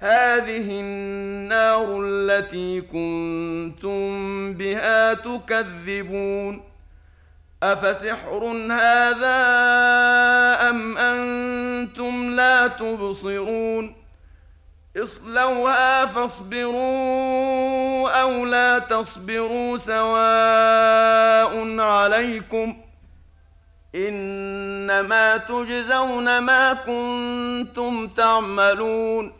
هذه النار التي كنتم بها تكذبون. أفسحر هذا أم أنتم لا تبصرون؟ اصلوها فاصبروا أو لا تصبروا سواء عليكم. إنما تجزون ما كنتم تعملون.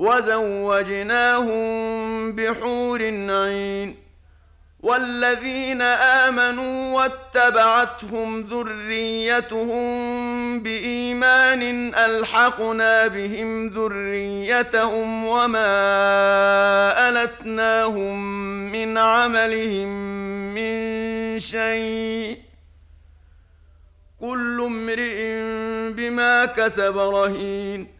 وزوجناهم بحور عين والذين آمنوا واتبعتهم ذريتهم بإيمان ألحقنا بهم ذريتهم وما ألتناهم من عملهم من شيء كل امرئ بما كسب رهين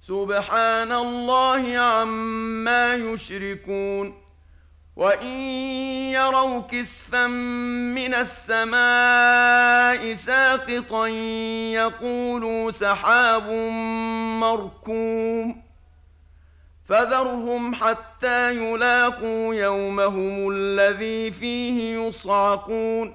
سبحان الله عما يشركون وإن يروا كسفا من السماء ساقطا يقولوا سحاب مركوم فذرهم حتى يلاقوا يومهم الذي فيه يصعقون